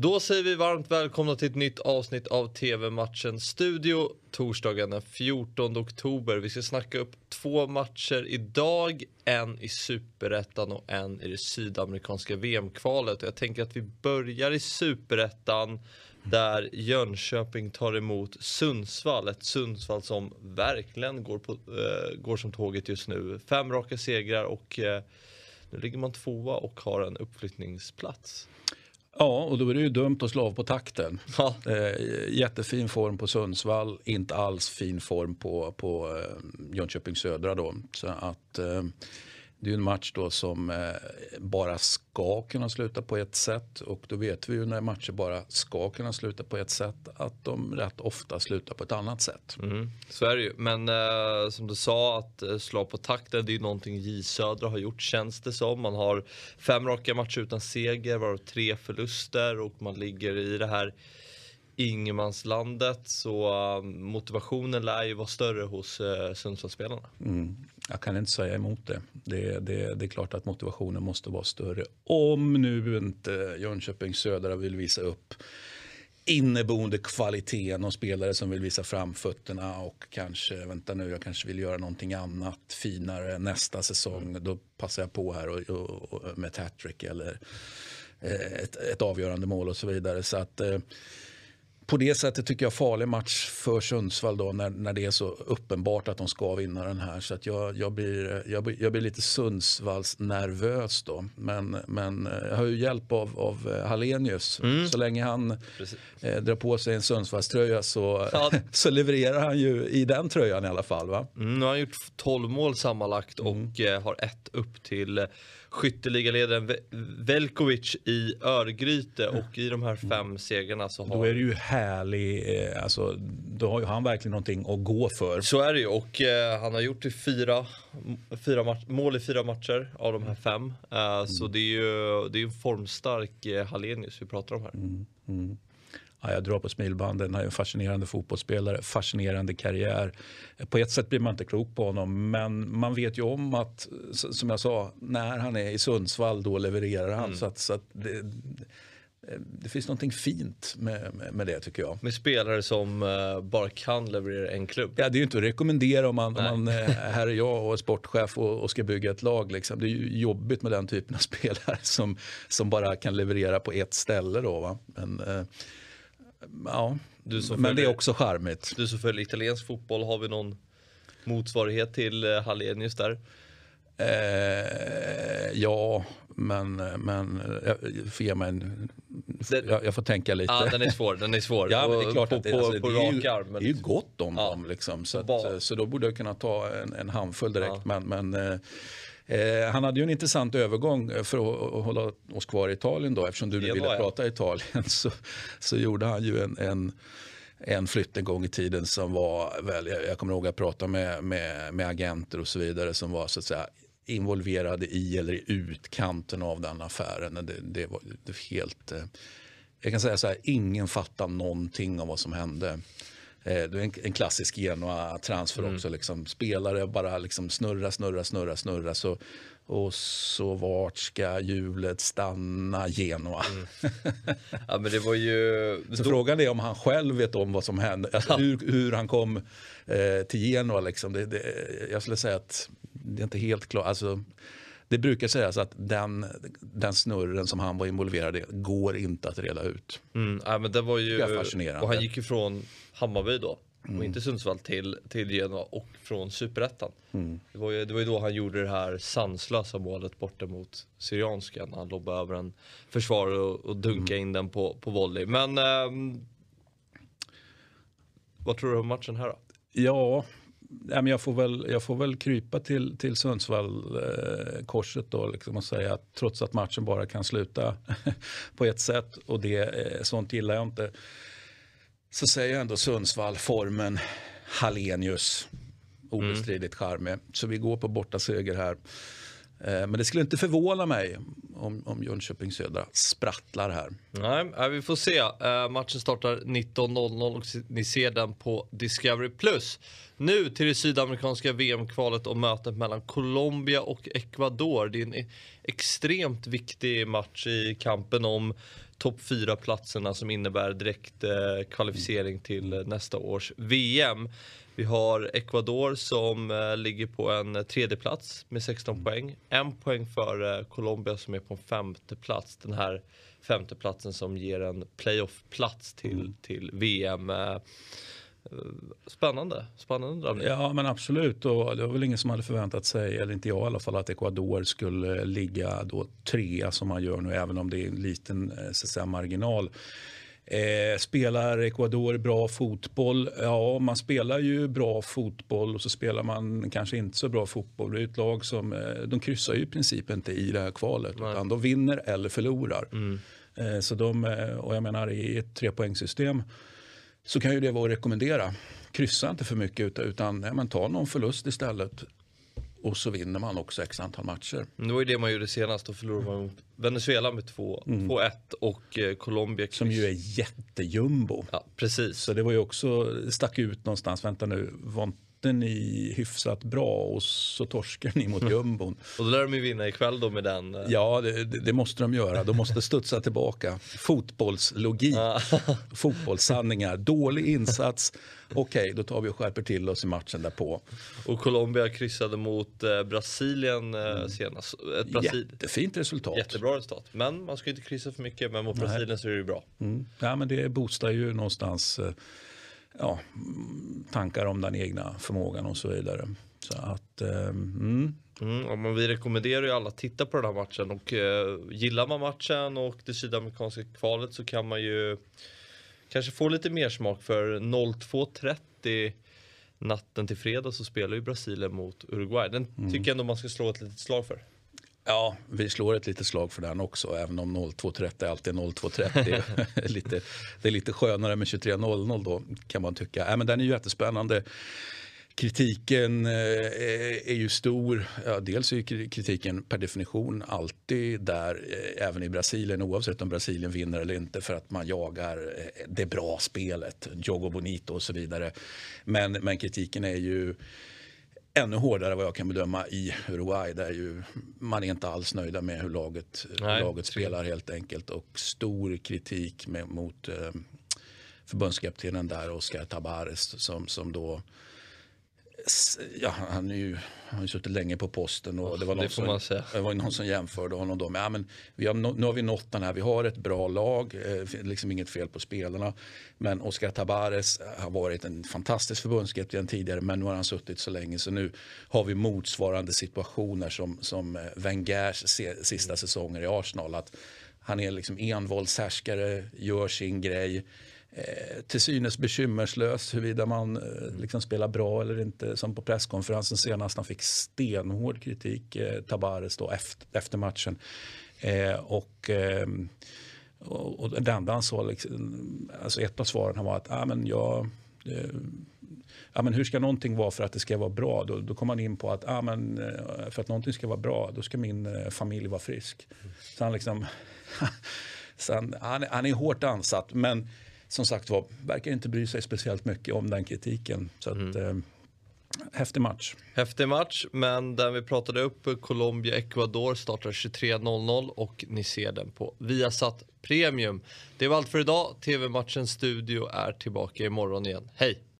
Då säger vi varmt välkomna till ett nytt avsnitt av TV-matchen Studio torsdagen den 14 oktober. Vi ska snacka upp två matcher idag, en i Superettan och en i det sydamerikanska VM-kvalet. Jag tänker att vi börjar i Superettan där Jönköping tar emot Sundsvall. Ett Sundsvall som verkligen går, på, äh, går som tåget just nu. Fem raka segrar och äh, nu ligger man tvåa och har en uppflyttningsplats. Ja, och då är det ju dumt att slå av på takten. Ja. Eh, jättefin form på Sundsvall, inte alls fin form på, på eh, Jönköping Södra. Då. Så att, eh, det är en match då som eh, bara ska kunna sluta på ett sätt och då vet vi ju när matcher bara ska kunna sluta på ett sätt att de rätt ofta slutar på ett annat sätt. Mm, så är det ju. Men eh, som du sa att eh, slå på takten det är ju någonting J Södra har gjort känns det som. Man har fem raka matcher utan seger, varav tre förluster och man ligger i det här ingenmanslandet så uh, motivationen lär ju vara större hos uh, Sundsvallsspelarna. Mm. Jag kan inte säga emot det. Det, det. det är klart att motivationen måste vara större. Om nu inte Jönköping Södra vill visa upp inneboende kvaliteten och spelare som vill visa framfötterna och kanske, vänta nu, jag kanske vill göra någonting annat finare nästa säsong. Mm. Då passar jag på här och, och, och med ett hattrick eller eh, ett, ett, avgörande mål och så vidare. Så att eh, på det sättet tycker jag farlig match för Sundsvall då när, när det är så uppenbart att de ska vinna den här. Så att jag, jag, blir, jag, blir, jag blir lite Sundsvalls nervös då. Men, men jag har ju hjälp av, av eh, Hallenius. Mm. Så länge han eh, drar på sig en Sundsvallströja så, ja. så levererar han ju i den tröjan i alla fall. Va? Mm, nu har han gjort 12 mål sammanlagt och mm. eh, har ett upp till skytteligaledaren Velkovic i Örgryte och i de här fem segrarna så har... Då är det ju härlig, eh, alltså då har ju han verkligen någonting att gå för. Så är det ju och eh, han har gjort fyra, fyra mål i fyra matcher av de här fem. Eh, mm. Så det är ju det är en formstark eh, Hallenius vi pratar om här. Mm. Mm. Ja, jag drar på smilbanden. Han är en fascinerande fotbollsspelare, fascinerande karriär. På ett sätt blir man inte klok på honom, men man vet ju om att, som jag sa, när han är i Sundsvall då levererar han. Mm. Så att, så att det, det finns någonting fint med, med, med, det tycker jag. Med spelare som uh, bara kan leverera en klubb. Ja, det är ju inte att rekommendera om man, om man uh, här är jag och är sportchef och, och, ska bygga ett lag. Liksom. Det är ju jobbigt med den typen av spelare som, som bara kan leverera på ett ställe. Då, va? Men, uh, Ja, men det är också charmigt. Du som följer italiensk fotboll, har vi någon motsvarighet till eh, Hallenius där? Eh, ja, men, men jag, ge mig en, jag, jag, får tänka lite. Ja, den är svår. Den är svår. ja, men det är klart på, att det, alltså, det, är, ju, arm, men... det är ju gott om ja. dem. Liksom, så, att, så då borde jag kunna ta en, en handfull direkt. Ja. Men, men eh, han hade ju en intressant övergång eh, för att, att hålla oss kvar i Italien då eftersom du ville prata Italien så, så gjorde han ju en, en en flytt en gång i tiden som var, väl, jag kommer ihåg att prata med, med, med agenter och så vidare som var så att säga involverade i eller i utkanten av den affären. Det, det var helt, eh, jag kan säga så här, ingen fattar någonting av vad som hände. Eh, det är en, en klassisk Genoa-transfer mm. också. Liksom. Spelare bara liksom snurra, snurra, snurra, snurra. Så, och så vart ska hjulet stanna Genoa? Mm. Ja, men det var ju... Så frågan är om han själv vet om vad som hände. Alltså, hur, hur han kom eh, till Genoa. Liksom. Det, det, jag skulle säga att det är inte helt klart. Alltså, det brukar sägas att den, den snurren som han var involverad i går inte att reda ut. Mm, ja, men det var ju, det fascinerande. Och han gick ifrån Hammarby då mm. och inte Sundsvall till, till Genoa och från Superettan. Mm. Det, var ju, det var ju då han gjorde det här sanslösa målet borta mot Syrianskan. Han lobbade över en försvarare och, och dunkade mm. in den på, på volley. Men ähm, vad tror du om matchen här då? Ja, men jag, får väl, jag får väl krypa till, till Sundsvall-korset eh, då liksom och säga att trots att matchen bara kan sluta på ett sätt och det, eh, sånt gillar jag inte. Så säger jag ändå Sundsvall, formen, Hallenius, obestridligt mm. charmig. Så vi går på borta seger här. Eh, men det skulle inte förvåna mig om, om Jönköping Södra sprattlar här. Nej, vi får se. Uh, matchen startar 19.00 och ni ser den på Discovery+. Nu till det sydamerikanska VM-kvalet och mötet mellan Colombia och Ecuador. Det är en extremt viktig match i kampen om topp fyra platserna som innebär direkt eh, kvalificering till eh, nästa års VM. Vi har Ecuador som eh, ligger på en tredje plats med 16 poäng. En poäng för Colombia som är på en femte plats. Den här femteplatsen som ger en playoff-plats till, mm. till VM. Spännande, spännande dragning. Ja men absolut och det var väl ingen som hade förväntat sig, eller inte jag i alla fall, att Ecuador skulle ligga då trea som man gör nu även om det är en liten så att säga, marginal. Eh, spelar Ecuador bra fotboll? Ja, man spelar ju bra fotboll och så spelar man kanske inte så bra fotboll. Det är ett lag som eh, de kryssar ju i princip inte i det här kvalet Nej. utan de vinner eller förlorar. Mm. Eh, så de, eh, och jag menar i ett trepoängssystem så kan ju det vara att rekommendera. Kryssa inte för mycket utan ja, men ta någon förlust istället. Och så vinner man också x antal matcher. Det var ju det man gjorde senast. Då förlorade man mot Venezuela med 2-1 mm. och eh, Colombia. Som ju är jättejumbo. Ja, precis. Så det var ju också, stack ut någonstans. Vänta nu, var mötte ni hyfsat bra och så torskar ni mot jumbon. och då lär de ju vinna ikväll då med den. Eh. Ja, det, det, måste de göra. De måste studsa tillbaka. Fotbollslogik, fotbollssanningar, dålig insats. Okej, okay, då tar vi och skärper till oss i matchen därpå. Och Colombia kryssade mot eh, Brasilien eh, mm. senast. Ett Brasil... Jättefint resultat. Jättebra resultat. Men man ska inte kryssa för mycket, men mot Nej. Brasilien så är det bra. Mm. Ja, men det boostar ju någonstans eh, ja, tankar om den egna förmågan och så vidare. Så att, eh, mm. Mm, men vi rekommenderar ju alla att titta på den här matchen och eh, gillar man matchen och det sydamerikanska kvalet så kan man ju kanske få lite mer smak för 02.30 natten till fredag så spelar ju Brasilien mot Uruguay. Den mm. tycker jag ändå man ska slå ett litet slag för. Ja, vi slår ett litet slag för den också, även om 02.30 alltid är 02.30. lite, det är lite skönare med 23.00 då, kan man tycka. Äh, men den är ju jättespännande. Kritiken eh, är ju stor. Dels är kritiken per definition alltid där, eh, även i Brasilien, oavsett om Brasilien vinner eller inte, för att man jagar eh, det bra spelet, Jogo Bonito och så vidare. Men, men kritiken är ju ännu hårdare vad jag kan bedöma i Uruguay. Där ju man är inte alls nöjda med hur laget, hur laget spelar helt enkelt. Och stor kritik med, mot eh, förbundskaptenen där Oscar Tabares som, som då ja, han är ju han har ju suttit länge på posten och det var, någon, det som, det var någon som jämförde honom då med ja, men vi har, nu har vi nått den här, vi har ett bra lag, eh, liksom inget fel på spelarna. Men Oscar Tabares har varit en fantastisk förbundskapten tidigare men nu har han suttit så länge så nu har vi motsvarande situationer som, som eh, Wengers sista säsonger i Arsenal. Att han är liksom envåldshärskare, gör sin grej Eh, till synes bekymmerslös huruvida man eh, liksom spelar bra eller inte. Som på presskonferensen senast, han fick stenhård kritik, eh, Tabares då, efter, efter matchen. Eh, och, eh, och, och det enda han sa, liksom, alltså ett av svaren var att ah, men jag, eh, ja, men hur ska någonting vara för att det ska vara bra? Då, då kom han in på att ah, men, eh, för att någonting ska vara bra, då ska min eh, familj vara frisk. Så han, liksom, så han, han, han är hårt ansatt. Men som sagt var, verkar inte bry sig speciellt mycket om den kritiken. Så att, mm. eh, häftig match. Häftig match, men den vi pratade upp, Colombia-Ecuador startar 23.00 och ni ser den på Viasat Premium. Det var allt för idag. TV-matchens studio är tillbaka imorgon igen. Hej!